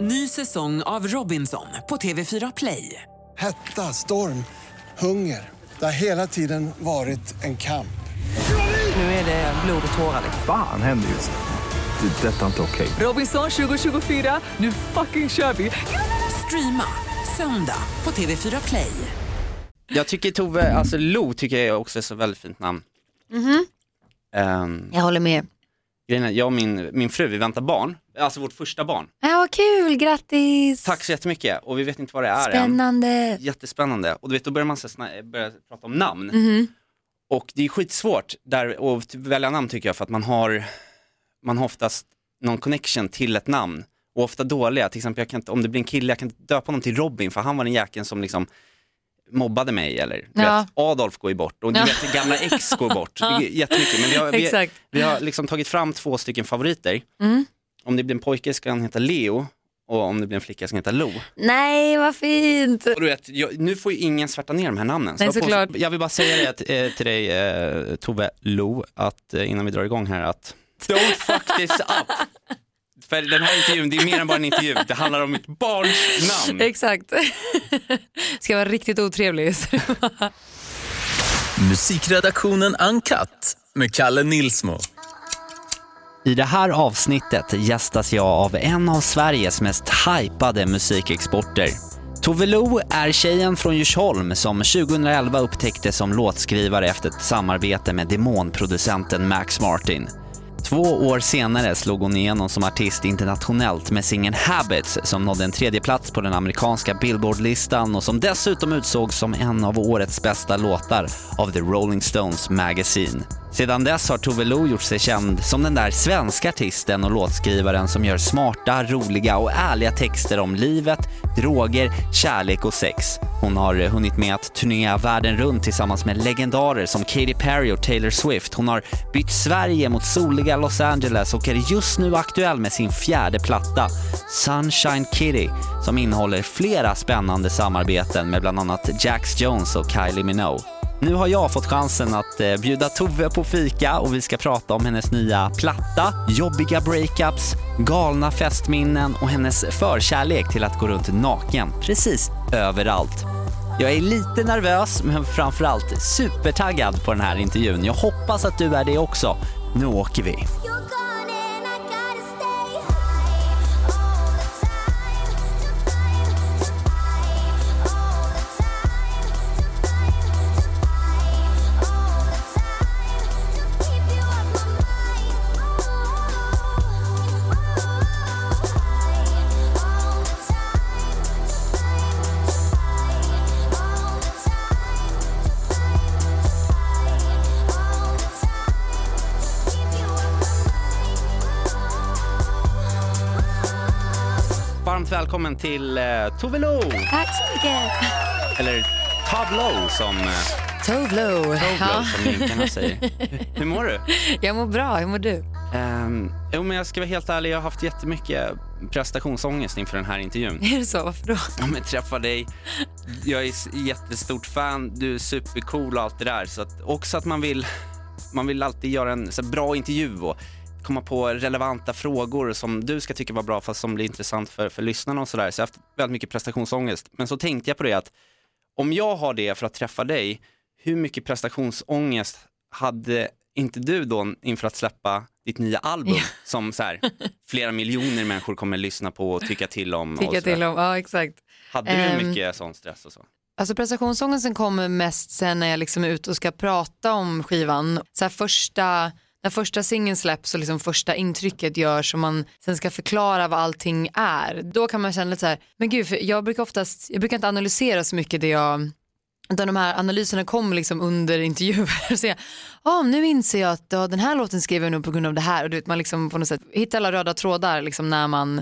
Ny säsong av Robinson på TV4 Play. Hetta, storm, hunger. Det har hela tiden varit en kamp. Nu är det blod och tårar. liksom. Fan händer just nu. Det. är Detta är inte okej. Robinson 2024, nu fucking kör vi! Streama söndag på TV4 Play. Jag tycker Tove, alltså Lo tycker jag också är så väldigt fint namn. Ehm, Jag håller med. grejen är, jag och min, min fru, vi väntar barn, alltså vårt första barn. Ja, vad kul, grattis! Tack så jättemycket och vi vet inte vad det är än. Spännande. Jättespännande. Och du vet, då börjar man så börja prata om namn. Mhm. Och det är skitsvårt där att välja namn tycker jag för att man har, man har oftast någon connection till ett namn. Och ofta dåliga, till exempel jag kan inte, om det blir en kille, jag kan inte döpa honom till Robin för han var den jäkeln som liksom mobbade mig eller Ja. vet, Adolf går ju bort och du Ja. vet gamla ex går bort. Jättemycket. Men vi har, vi, vi har liksom tagit fram två stycken favoriter. Mm. Om det blir en pojke ska han heta Leo och om det blir en flicka ska han heta Lo. Nej, vad fint. Och du vet, jag, nu får ju ingen svärta ner de här namnen. Nej, jag på- såklart. Jag vill bara säga det eh, till dig eh, Tove Lo, att eh, innan vi drar igång här att don't fuck this up. För den här intervjun, det är mer än bara en intervju, det handlar om mitt barns namn. Exakt. Ska vara riktigt otrevlig. Musikredaktionen Uncut med Kalle Nilsmo. I det här avsnittet gästas jag av en av Sveriges mest hypade musikexporter. Tove Lo är tjejen från Djursholm som 2011 upptäcktes som låtskrivare efter ett samarbete med demonproducenten Max Martin. Två år senare slog hon igenom som artist internationellt med singeln Habits som nådde en tredje plats på den amerikanska Billboard-listan och som dessutom utsågs som en av årets bästa låtar av The Rolling Stones Magazine. Sedan dess har Tove Lo gjort sig känd som den där svenska artisten och låtskrivaren som gör smarta, roliga och ärliga texter om livet, droger, kärlek och sex. Hon har eh, hunnit med att turnera världen runt tillsammans med legendarer som Katy Perry och Taylor Swift. Hon har bytt Sverige mot soliga Los Angeles och är just nu aktuell med sin fjärde platta, Sunshine Kitty, som innehåller flera spännande samarbeten med bland annat Jax Jones och Kylie Minogue. Nu har jag fått chansen att eh, bjuda Tove på fika och vi ska prata om hennes nya platta, jobbiga breakups, galna festminnen och hennes förkärlek till att gå runt naken precis överallt. Jag är lite nervös men framförallt supertaggad på den här intervjun. Jag hoppas att du är det också. Nu åker vi. Varmt välkommen till eh, Tove Lo, Tack så mycket. eller Tavlo som, eh, Tovlo. Tove Ja. Som säger. Hur, hur mår du? Jag mår bra, hur mår du? Um, jo men jag ska vara helt ärlig, jag har haft jättemycket prestationsångest inför den här intervjun. Är det så? Varför då? Ja men träffa dig, jag är jättestort fan, du är supercool och allt det där. Så att också att man vill, man vill alltid göra en så här, bra intervju och komma på relevanta frågor som du ska tycka var bra fast som blir intressant för, för lyssnarna och sådär. Så jag har haft väldigt mycket prestationsångest. Men så tänkte jag på det att om jag har det för att träffa dig, hur mycket prestationsångest hade inte du då inför att släppa ditt nya album som så här, flera miljoner människor kommer lyssna på och tycka till om? Tycka till om, ja exakt. Hade du Ehm, mycket sån stress och så? Alltså prestationsångesten kommer mest sen när jag liksom är ute och ska prata om skivan. Så här första, när första singeln släpps och liksom första intrycket görs och man sen ska förklara vad allting är. Då kan man känna lite så här, men gud, för jag brukar oftast, jag brukar inte analysera så mycket det jag utan de här analyserna kommer liksom under intervjuer. Så jag, oh, nu inser jag att ja, den här låten skrev jag nog på grund av det här. Och du vet, man liksom på något sätt hittar alla röda trådar liksom när man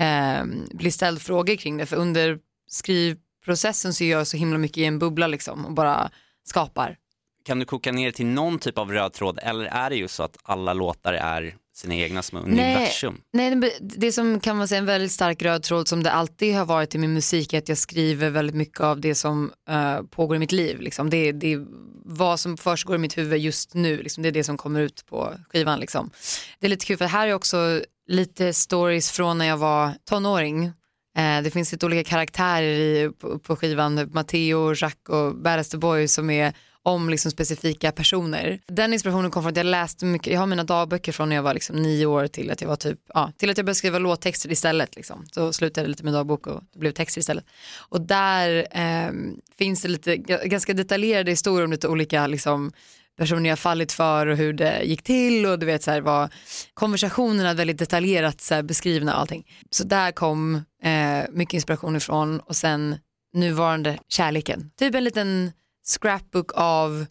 eh, blir ställd frågor kring det. För under skrivprocessen så gör jag så himla mycket i en bubbla liksom och bara skapar. Kan du koka ner till någon typ av röd tråd eller är det ju så att alla låtar är sina egna små Nej. universum? Nej, det- det som kan man säga en väldigt stark röd tråd som det alltid har varit i min musik är att jag skriver väldigt mycket av det som eh, pågår i mitt liv. Liksom. Det, det är vad som försiggår i mitt huvud just nu, liksom. det är det som kommer ut på skivan. Liksom. Det är lite kul för här är också lite stories från när jag var tonåring Eh, det finns lite olika karaktärer i, på, på skivan, Matteo, Jacques och Badass the Boy som är om liksom specifika personer. Den inspirationen kom från att jag läste mycket, jag har mina dagböcker från när jag var liksom nio år till att jag var typ, ja, till att jag började skriva låttexter istället. Liksom. Så slutade jag lite med dagbok och det blev texter istället. Och där eh, finns det lite, ganska detaljerade historier om lite olika liksom, personer jag fallit för och hur det gick till och du vet så här var konversationerna väldigt detaljerat så här, beskrivna och allting. Så där kom eh, mycket inspiration ifrån och sen nuvarande kärleken. Typ en liten scrapbook av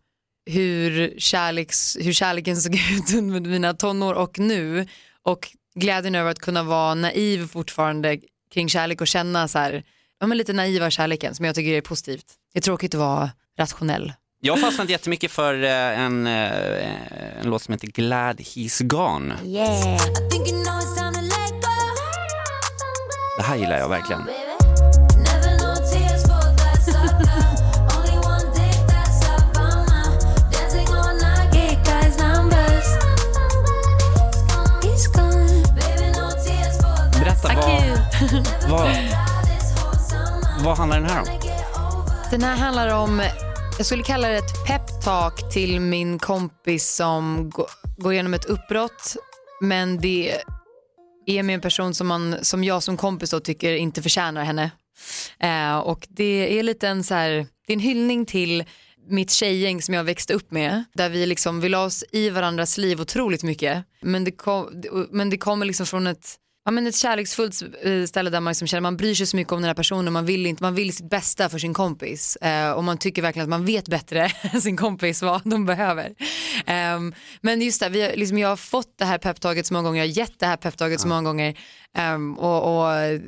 hur, kärleks, hur kärleken såg ut under mina tonår och nu och glädjen över att kunna vara naiv fortfarande kring kärlek och känna så här, ja, men lite naiva kärleken som jag tycker är positivt. Det är tråkigt att vara rationell. Jag har fastnat jättemycket för eh, en, eh, en låt som heter Glad He's Gone. Yeah. Det här gillar jag verkligen. Berätta, vad, vad, vad handlar den här om? Den här handlar om, jag skulle kalla det ett peptalk till min kompis som gå- går igenom ett uppbrott. Men det är med en person som, man, som jag som kompis då tycker inte förtjänar henne. Eh, och det är lite en så här, det är en hyllning till mitt tjejgäng som jag växte upp med. Där vi liksom, vi la oss i varandras liv otroligt mycket. Men det, kom, men det kommer liksom från ett Ja, men ett kärleksfullt eh, ställe där man liksom känner man bryr sig så mycket om den här personen, man vill, inte, man vill sitt bästa för sin kompis eh, och man tycker verkligen att man vet bättre än sin kompis vad de behöver. Ehm, men just det, vi liksom, jag har fått det här peptaget så många gånger, jag har gett det här peptaget så många gånger Ehm, och, och jag,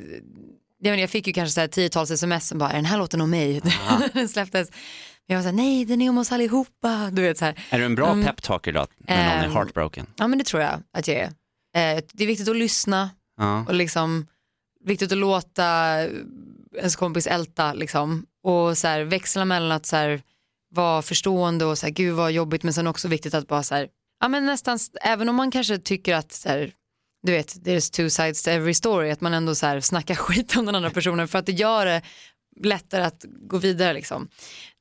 menar, jag fick ju kanske så här tiotals sms som bara, är den här låten om mig? den släpptes. Jag var såhär, nej den är om oss allihopa. Du vet, så här. Är du en bra Mm. peptalker då, när någon är Ehm, heartbroken? Ja men det tror jag att jag är. Eh, det är viktigt att lyssna Ja. och liksom viktigt att låta ens kompis älta liksom och så här, växla mellan att så här, vara förstående och så här, gud vad jobbigt men sen också viktigt att bara så här, ja men nästan, även om man kanske tycker att så här, du vet, there's two sides to every story, att man ändå så här, snackar skit om den andra personen för att det gör det lättare att gå vidare liksom.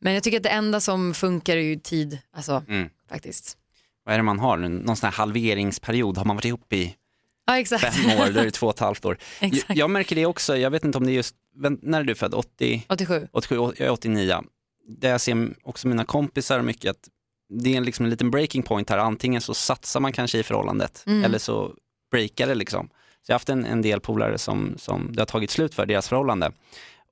Men jag tycker att det enda som funkar är ju tid, alltså Mm. faktiskt. Vad är det man har? Någon sån här halveringsperiod? Har man varit ihop i Ja exakt. fem år, då är det två och ett halvt år. Jag, jag märker det också, jag vet inte om det är just, när är du född? 80? 87. 87, jag är 89. Där jag ser också mina kompisar mycket att det är liksom en liten breaking point här. Antingen så satsar man kanske i förhållandet Mm. eller så breakar det liksom. Så jag har haft en, en del polare som, som det har tagit slut för, deras förhållande.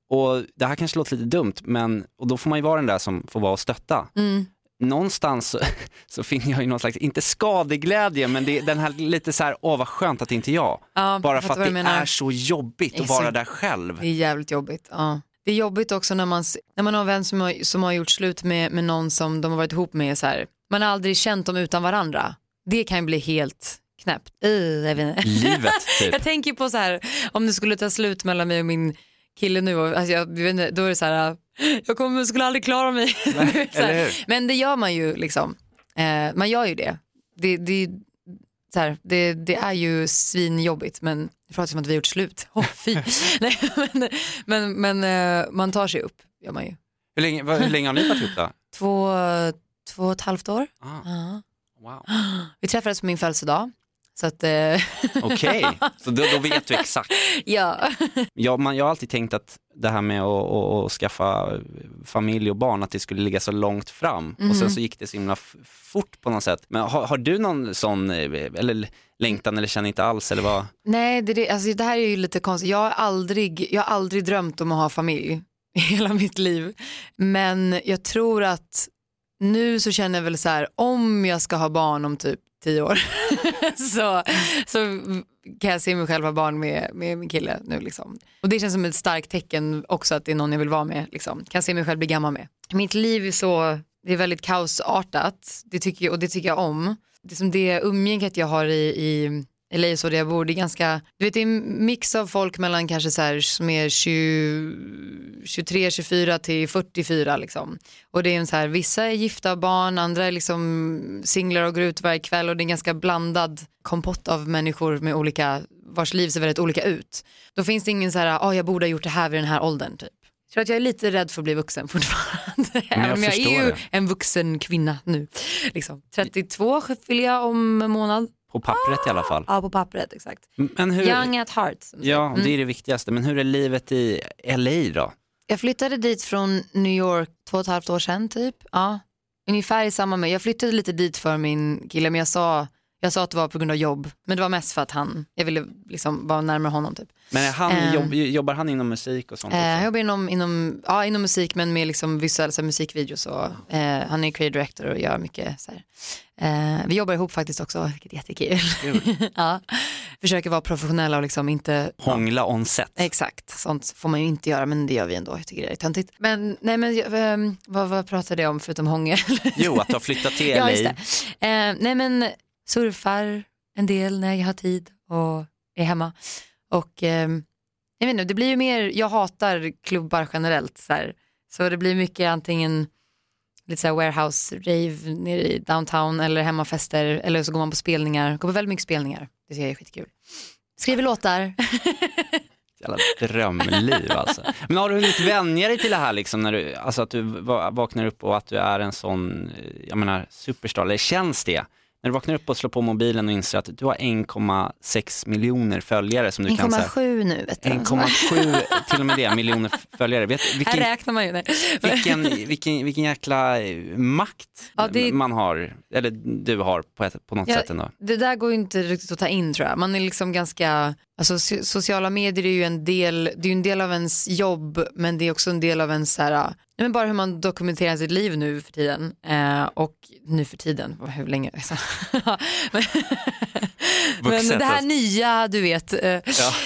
Och det här kanske låter lite dumt, men och då får man ju vara den där som får vara och stötta. Mm. Någonstans så, så finner jag ju någon slags, inte skadeglädje, men det är den här lite så här, åh vad skönt att inte jag. Ja, Bara för att det menar. är så jobbigt Det är att vara så- där själv. Det är jävligt jobbigt. Ja. Det är jobbigt också när man, när man har en vän som har, som har gjort slut med, med någon som de har varit ihop med. Så här. Man har aldrig känt dem utan varandra. Det kan ju bli helt knäppt. Uh, jag. Livet typ. jag tänker på så här, om det skulle ta slut mellan mig och min kille nu, alltså, jag, då är det så här, jag kommer, skulle aldrig klara mig. Hur? Men det gör man ju liksom. Eh, man gör ju det. Det, det, så här, det, det är ju svinjobbigt men det pratar som att vi har gjort slut. Oh, fy. Nej, men men, men eh, man tar sig upp, gör man ju. Hur länge, hur länge har ni varit ihop då? Två, två och ett halvt år. Ah, Ja. wow. Vi träffades på min födelsedag. Så att, eh, Okej, så då, då vet du exakt. ja. Jag, man, jag har alltid tänkt att det här med att, att, skaffa familj och barn, att det skulle ligga så långt fram och Mhm. sen så gick det så himla fort på något sätt. Men har, har du någon sån, eh, eller längtan eller känner inte alls eller vad? Nej, det, det, alltså, det här är ju lite konstigt. Jag har, aldrig, jag har aldrig drömt om att ha familj i hela mitt liv. Men jag tror att nu så känner jag väl så här, om jag ska ha barn om typ tio år så, så kan jag se mig själv ha barn med, med min kille nu. Liksom. Och det känns som ett starkt tecken också att det är någon jag vill vara med. Liksom. Kan se mig själv bli gammal med. Mitt liv är så, det är väldigt kaosartat det tycker, jag- och det tycker jag om. Det, som det umgänget jag har i, i LA så där jag bor, det är ganska, du vet det är en mix av folk mellan kanske så här som är 20, 23, 24 till 44 liksom. Och det är en så här, vissa är gifta och barn, andra är liksom singlar och går ut varje kväll och det är en ganska blandad kompott av människor med olika vars liv ser väldigt olika ut. Då finns det ingen så här, oh, jag borde ha gjort det här vid den här åldern typ. Jag tror att jag är lite rädd för att bli vuxen fortfarande. Om jag förstår är ju det. en vuxen kvinna nu. Liksom. 32 fyller jag om en månad. På pappret i alla fall. Ja, på pappret exakt. Men hur, Young at heart. som ja, det är det viktigaste. Men hur är livet i LA då? Jag flyttade dit från New York två och ett halvt år sedan typ. Ja, ungefär i samma med. Jag flyttade lite dit för min kille men jag sa, jag sa att det var på grund av jobb. Men det var mest för att han, jag ville liksom vara närmare honom typ. Men han, Eh. jobb, jobbar han inom musik och sånt? Eh, också? jag jobbar inom, inom, ja, inom musik men med liksom visuella så här, musikvideos och eh, han är creative director och gör mycket så. Eh, vi jobbar ihop faktiskt också, vilket är jättekul. ja. Försöker vara professionella och liksom inte Hångla on set. Exakt, sånt får man ju inte göra men det gör vi ändå. Jag tycker det är töntigt. Men nej men ehm, vad, vad pratade jag om förutom hångel? Jo, att du har flyttat till ja, LA. just det. Nej men surfar en del när jag har tid och är hemma. Och ehm, jag vet inte, det blir ju mer, jag hatar klubbar generellt så här. Så det blir mycket antingen lite så här warehouse rave nere i downtown eller hemmafester eller så går man på spelningar, går på väldigt mycket spelningar. Det tycker jag är skitkul. Skriver låtar. Jävla drömliv alltså. Men har du hunnit vänja dig till det här liksom, när du, alltså att du va- vaknar upp och att du är en sån, eh, jag menar superstar, eller känns det? När du vaknar upp och slår på mobilen och inser att du har 1,6 miljoner följare som du kan säga. 1,7 nu vet du. 1,7 till och med det, miljoner följare. Vet, Här vilken, räknar man ju. Nej. vilken, vilken, vilken jäkla eh, makt Ja, det- man har, eller du har på, ett, på något Ja, sätt ändå. Det där går ju inte riktigt att ta in tror jag. Man är liksom ganska, alltså so- sociala medier är ju en del, det är ju en del av ens jobb men det är också en del av ens så här, men bara hur man dokumenterar sitt liv nu för tiden. Eh, och nu för tiden, hur länge? men, det här alltså. nya, du vet. Eh,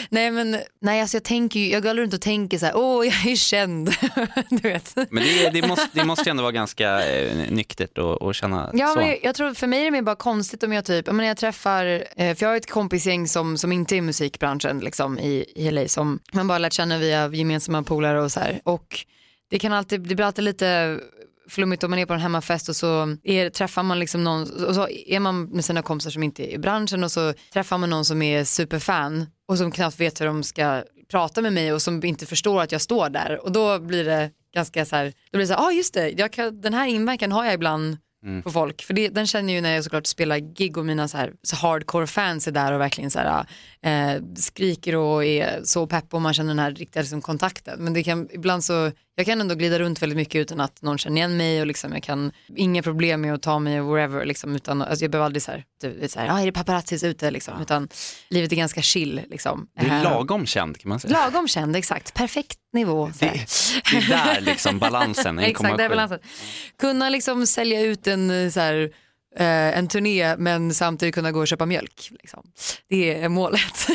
Nej men, nej alltså jag tänker ju, jag går runt och tänker så här, åh jag är känd. du vet. Men det, det, måste, det måste ändå vara ganska eh, nyktert att känna Ja, så. men jag, jag tror för mig är det mer bara konstigt om jag typ, jag, menar, jag träffar, eh, för jag har ett kompisgäng som, som inte är i musikbranschen liksom, i, i LA som man bara lärt känna via gemensamma polare och så här. Och det kan alltid, det blir alltid lite flummigt om man är på en hemmafest och så är, träffar man liksom någon, och så är man med sina kompisar som inte är i branschen och så träffar man någon som är superfan och som knappt vet hur de ska prata med mig och som inte förstår att jag står där. Och då blir det ganska så här, då blir det så här, ja ah, just det, jag kan, den här inverkan har jag ibland på folk. För det, den känner jag ju när jag såklart spelar gig och mina så här, så hardcore fans är där och verkligen så här, eh, skriker och är så pepp och man känner den här riktiga liksom, kontakten. Men det kan ibland så, jag kan ändå glida runt väldigt mycket utan att någon känner igen mig och liksom, jag kan, inga problem med att ta mig wherever liksom, utan alltså, jag behöver aldrig så här, typ, så här ah, är det paparazzis ute liksom, utan livet är ganska chill liksom. Det är Eh, lagom känd kan man säga. Lagom känd, exakt, perfekt nivå. Det, det är där liksom balansen, 1,7. Exakt, det är balansen. Kunna liksom sälja ut en, eh, så här, eh, en turné men samtidigt kunna gå och köpa mjölk. Liksom. Det är målet.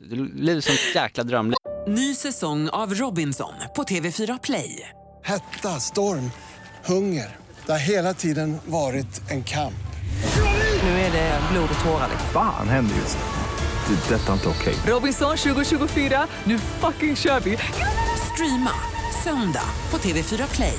Det liv som ett jäkla drömliv. Ny säsong av Robinson på TV4 Play. Hetta, storm, hunger. Det har hela tiden varit en kamp. Nu är det blod och tårar. liksom. Fan händer just det. Det är detta inte okej. Robinson 2024, nu fucking kör vi! Streama söndag på TV4 Play.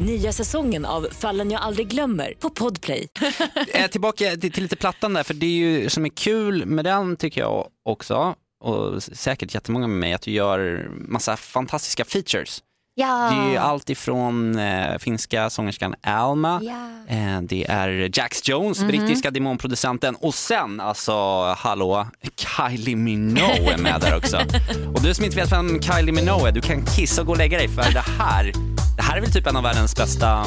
Nya säsongen av Fallen jag aldrig glömmer på Podplay. Eh, tillbaka till, till lite plattan där, för det är ju som är kul med den tycker jag också, och säkert jättemånga med mig, att du gör massa fantastiska features. Ja. Det är allt ifrån eh, finska sångerskan Alma, eh, det är Jax Jones, brittiska demonproducenten och sen alltså, hallå, Kylie Minogue är med där också. och du som inte vet vem Kylie Minogue är, du kan kissa och gå och lägga dig för det här, det här är väl typ en av världens bästa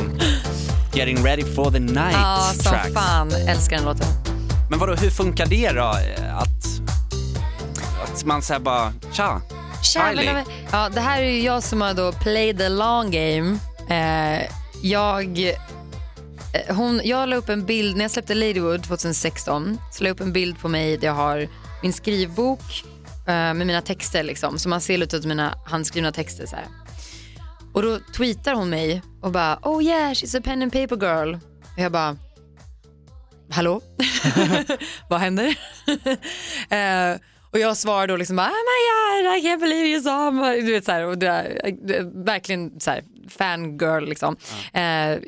Getting ready for the night Ja, som tracks. fan. Älskar den låten. Men vadå, hur funkar det då? Att, att man säger bara, tja, Kylie. Ja, det här är jag som har då play the long game. Eh, jag, eh, hon, jag la upp en bild, när jag släppte Ladywood 2016, så la jag upp en bild på mig där jag har min skrivbok med mina texter liksom. Så man ser lite av mina handskrivna texter så här. Och då tweetar hon mig och bara oh yeah she's a pen and paper girl. Och jag bara hallå? Vad händer? Eh, och jag svarar då liksom oh my god, I can't believe you saw my... Du vet så här, och det är, verkligen så här, fangirl liksom. Eh,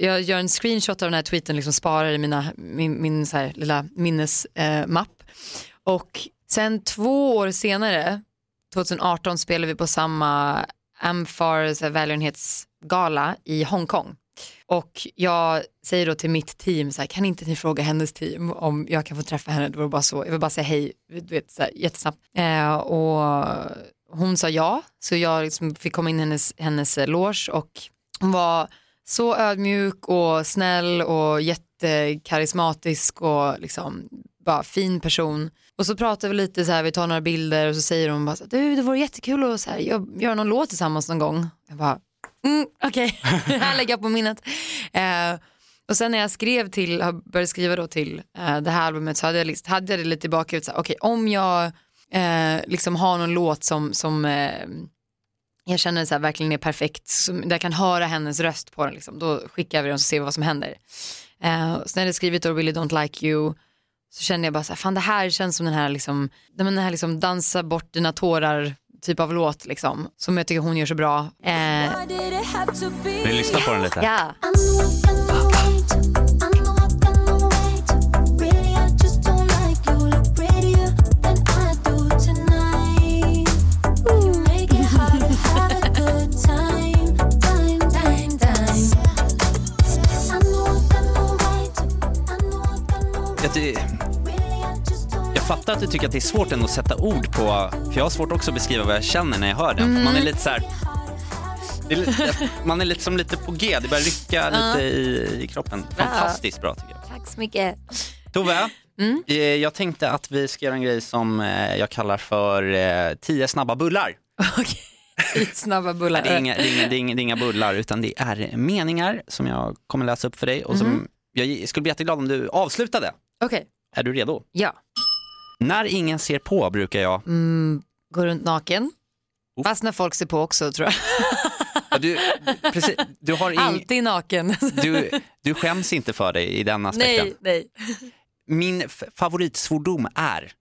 jag gör en screenshot av den här tweeten, liksom sparar i mina, min, min så här, lilla minnesmapp. Eh, och sen två år senare, 2018 spelade vi på samma Amfar välgörenhetsgala i Hongkong. Och jag säger då till mitt team, så här, kan inte ni fråga hennes team om jag kan få träffa henne? Det var bara så, jag vill bara säga hej, du vet, så här, jättesnabbt. Eh, och hon sa ja, så jag liksom fick komma in i hennes, hennes loge och hon var så ödmjuk och snäll och jättekarismatisk och liksom bara fin person. Och så pratar vi lite så här, vi tar några bilder och så säger hon bara så här, du det vore jättekul att så här, göra någon låt tillsammans någon gång. Jag bara, mm, okej, här lägger jag på minnet. Eh, och sen när jag skrev till, började skriva då till eh, det här albumet så hade jag, liksom, hade jag det lite i bakhuvudet, okej okay, okej om jag eh, liksom har någon låt som, som eh, jag känner så här, verkligen är perfekt, som, där jag kan höra hennes röst på den, liksom, då skickar vi den och så ser vi vad som händer. Eh, och sen när jag skrivit då Really Don't Like You så kände jag bara så här, fan det här känns som den här, liksom, den här liksom dansa bort dina tårar typ av låt liksom, som jag tycker hon gör så bra. Eh, Vill du lyssna på den lite? ja. Jag, fattar att du tycker att det är svårt ändå att sätta ord på, för jag har svårt också att beskriva vad jag känner när jag hör den. För man är lite så här, det är lite, man är lite som lite på G, det börjar rycka lite i, i kroppen. Fantastiskt bra tycker jag. Tack så mycket. Tove, eh, jag tänkte att vi ska göra en grej som eh, jag kallar för eh, tio snabba bullar. Snabba bullar. Det är, inga, det, är inga, det, är inga, det är inga bullar utan det är meningar som jag kommer läsa upp för dig och som jag skulle bli jätteglad om du avslutade. Okej, Är du redo? ja. När ingen ser på brukar jag... Gå runt naken. Oh. Fast när folk ser på också tror jag. Ja, Du, precis, du, har ing, Alltid naken. du, du skäms inte för dig i den aspekten. nej, nej. Min favoritsvordom är...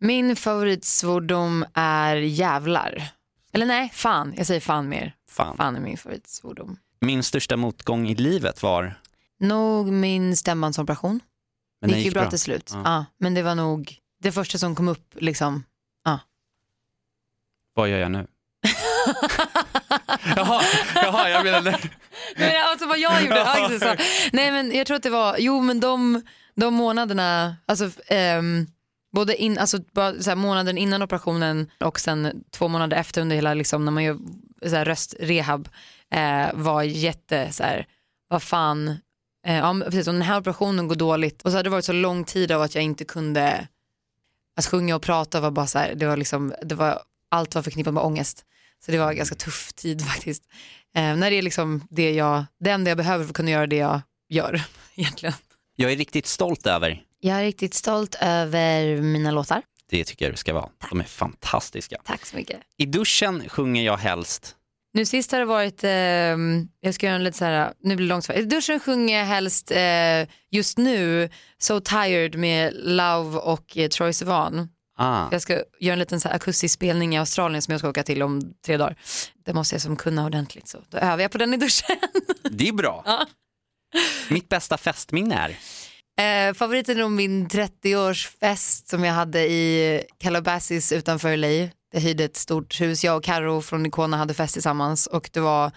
Min favoritsvordom är jävlar. Eller nej, fan. Jag säger fan mer. Fan. Fan är min favoritsvordom. Min största motgång i livet var... Nog min stämbandsoperation. Men det gick ju bra, till slut. Ja. Ja. men det var nog det första som kom upp. Liksom. Vad gör jag nu? jaha, jaha, jag menade... Nej, alltså vad jag gjorde. Ja, så. Nej men jag tror att det var, jo men de, de månaderna, alltså ehm, både in, alltså bara så här, månaden innan operationen och sen två månader efter under hela liksom när man gör så här, röstrehab eh, var jätte så här, vad fan, eh, ja, men precis, om den här operationen går dåligt och så hade det varit så lång tid av att jag inte kunde, alltså sjunga och prata var bara så här, det var liksom, det var, allt var förknippat med ångest. Så det var en ganska tuff tid faktiskt. Eh, när det är liksom det jag, det enda jag behöver för att kunna göra det jag gör egentligen. Jag är riktigt stolt över. Jag är riktigt stolt över mina låtar. Det tycker jag du ska vara. De är fantastiska. Tack så mycket. I duschen sjunger jag helst. Nu sist har det varit, ehm, jag ska göra en lite så här, nu blir det långt svar. Duschen sjunger helst eh, just nu So Tired med Love och eh, Troye Sivan. Ah. Jag ska göra en liten så här akustisk spelning i Australien som jag ska åka till om tre dagar. Det måste jag som kunna ordentligt så då övar jag på den i duschen. Det är bra. Mitt bästa festminne är? Eh, favoriten är nog min 30-årsfest som jag hade i Calabasas utanför LA. Jag hyrde ett stort hus, jag och Karo från Icona hade fest tillsammans och det var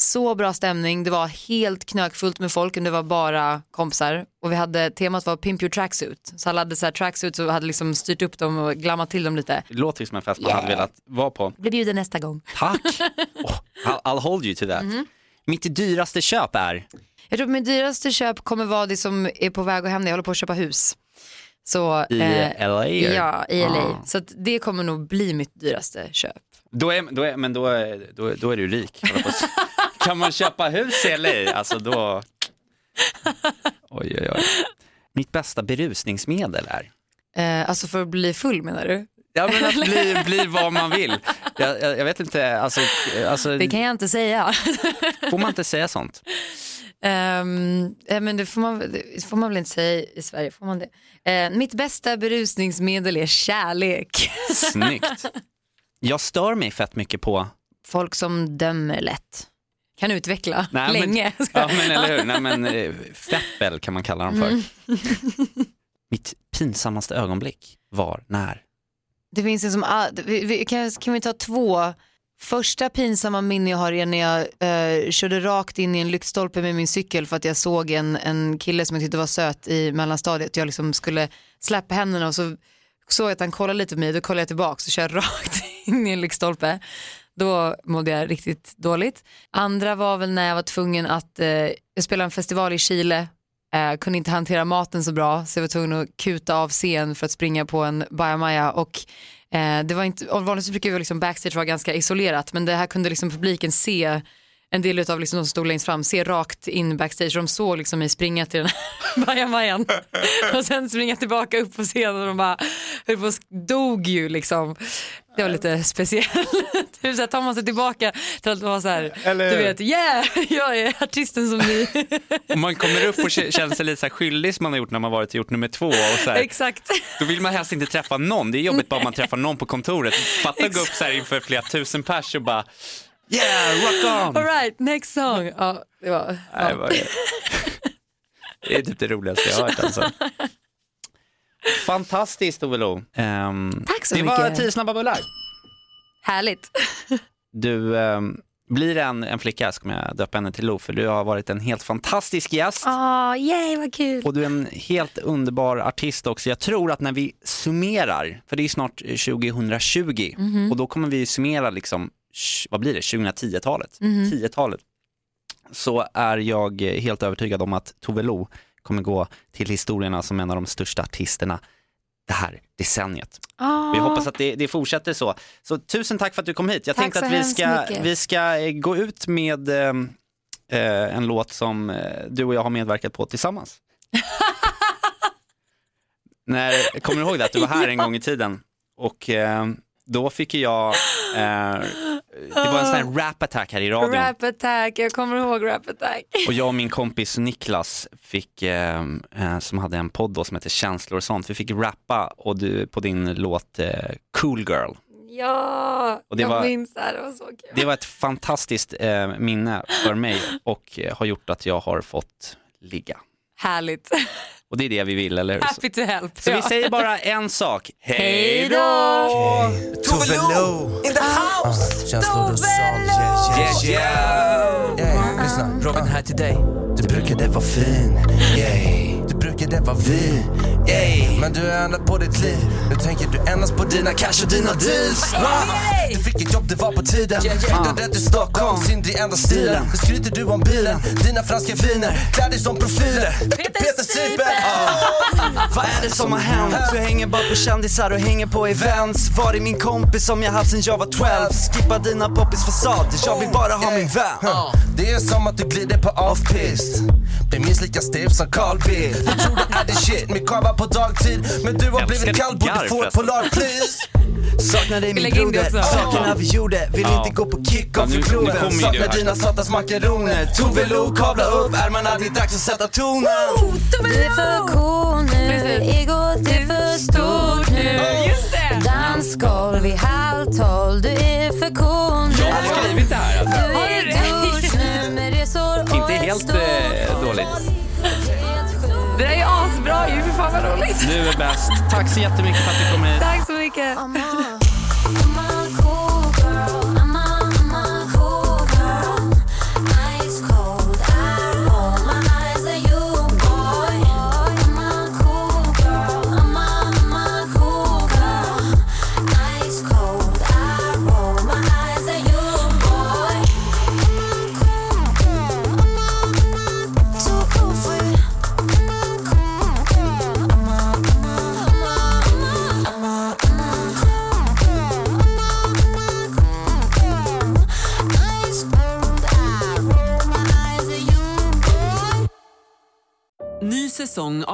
så bra stämning, det var helt knökfullt med folk, men det var bara kompisar och vi hade, temat var Pimp your tracksuit, så alla hade så här tracksuits och hade liksom styrt upp dem och glammat till dem lite. Det låter som en fest man Yeah. hade velat vara på. Blir bjuden nästa gång. Tack! Oh, I'll, I'll hold you to that. Mhm. Mitt dyraste köp är? Jag tror att min dyraste köp kommer vara det som är på väg att hända, jag håller på att köpa hus. Så, I eh, LA? Ja, i LA. Ah. Så att det kommer nog bli mitt dyraste köp. Då är, då är, men då är, då, är- då är du rik. kan man köpa hus i LA? Alltså då... Oj, oj, oj. Mitt bästa berusningsmedel är? Eh, alltså för att bli full menar du? Ja, men att bli, bli vad man vill. Jag, jag, jag vet inte, alltså, alltså, Det kan jag inte säga. får man inte säga sånt? Eh, men det får, man, det får man väl inte säga i Sverige? Får man det? Eh, mitt bästa berusningsmedel är kärlek. Snyggt. Jag stör mig fett mycket på Folk som dömer lätt. Kan utveckla Nej, länge. Men, ja men eller hur, Nej, men, eh, feppel kan man kalla dem för. Mm. Mitt pinsammaste ögonblick var när? Det finns en som, ah, kan, kan vi ta två? Första pinsamma minne jag har är när jag eh, körde rakt in i en lyktstolpe med min cykel för att jag såg en, en kille som jag tyckte var söt i mellanstadiet. Jag liksom skulle släppa händerna och så såg jag att han kollade lite på mig, då kollade jag tillbaka och körde rakt in i en lyktstolpe. Då mådde jag riktigt dåligt. Andra var väl när jag var tvungen att, eh, jag spelade en festival i Chile Eh, kunde inte hantera maten så bra så jag var tvungen att kuta av scen för att springa på en bajamaja och eh, det var inte, och vanligtvis brukar vi liksom backstage vara ganska isolerat men det här kunde liksom publiken se en del av liksom de som stod längst fram se rakt in backstage och de såg liksom mig springa till den här bajamajan och sen springa tillbaka upp på scenen och de bara höll på dog ju liksom. Det var lite speciellt. Hur så här, tar man sig tillbaka till att vara så här, Eller du vet, yeah, jag är artisten som ni. Man kommer upp och känner sig lite så här skyldig som man har gjort när man varit och gjort nummer två. Och så här, Exakt. då vill man helst inte träffa någon. Det är jobbigt bara om man träffar någon på kontoret. Fatta att gå upp så här inför flera tusen pers och bara yeah, rock on. All right, next song. Ja, det var, Nej, ja. Det är typ det roligaste jag har hört alltså. Fantastiskt Ove Lo. Ehm, Tack så det var mycket. tio snabba bullar. Härligt. Du, ehm, blir det en, en flicka så kommer jag döpa henne till Lo för du har varit en helt fantastisk gäst. Åh, yay vad kul. Och du är en helt underbar artist också. Jag tror att när vi summerar, för det är snart 2020 Mhm. och då kommer vi summera liksom, vad blir det, 2010-talet, Mhm. 10-talet. Så är jag helt övertygad om att Tove Lo kommer gå till historierna som en av de största artisterna det här decenniet. Åh. Vi hoppas att det, det fortsätter så. Så tusen tack för att du kom hit. Jag Tack tänkte att vi ska, mycket. vi ska eh, gå ut med eh, eh, en låt som eh, du och jag har medverkat på tillsammans. När, kommer du ihåg det, att du var här en gång i tiden? Och eh, då fick jag, eh, det var en sån här rap attack här i radion. Rap attack, jag kommer ihåg rap attack. Och jag och min kompis Niklas fick, eh, eh, som hade en podd då som heter Känslor och sånt, vi fick rappa och du, på din låt eh, Cool Girl. Ja, Och det jag var- minns det här, det var så kul. Det var ett fantastiskt eh, minne för mig och eh, har gjort att jag har fått ligga. Härligt. Och det är det vi vill, eller hur? Happy to help. Så vi Ja. säger bara en sak. Hej då! då! Tove Lo in the house! Känslor och sånt, yeah, yeah, yeah. yeah. Lyssna, Robin här till dig. Du brukade vara fin, yeah. Brukade vara vi, yeah. Men du har ändrat på ditt liv. Nu tänker du endast på dina cash och dina deals. Va? Du fick ett jobb, det var på tiden. Flyttade till Stockholm, synd i enda stilen. Nu skryter du om bilen, dina franska viner. Klär dig som profiler. Peter Sipen. Vad är det som har hänt? Du hänger bara på kändisar och hänger på events Var är min kompis som jag haft sen jag var 12? Skippa dina poppis fasader, jag vill bara ha min vän Ja, Det är som att du glider på off-pist Blir minst lika stiv som Carl Bildt. Du tror det är the shit. Med kava på dagtid. Men du har blivit kall, borde få ett polarpris. Saknar dig Vi min det broder, sakerna vi gjorde. Vill Ja. inte gå på kick-off i du Saknar dina satans makaroner. Tove Lo, kavla upp ärmarna, det är dags att sätta tonen. Du är för cool nu, egot är för stort nu. Just det! Dansgolv vid halv tolv, du är för cool nu. Jag har skrivit det här alltså. Du är douche nu med resor och Inte ett helt ju, för fan vad roligt. Du är bäst. Tack så jättemycket för att du kom hit. Tack så mycket.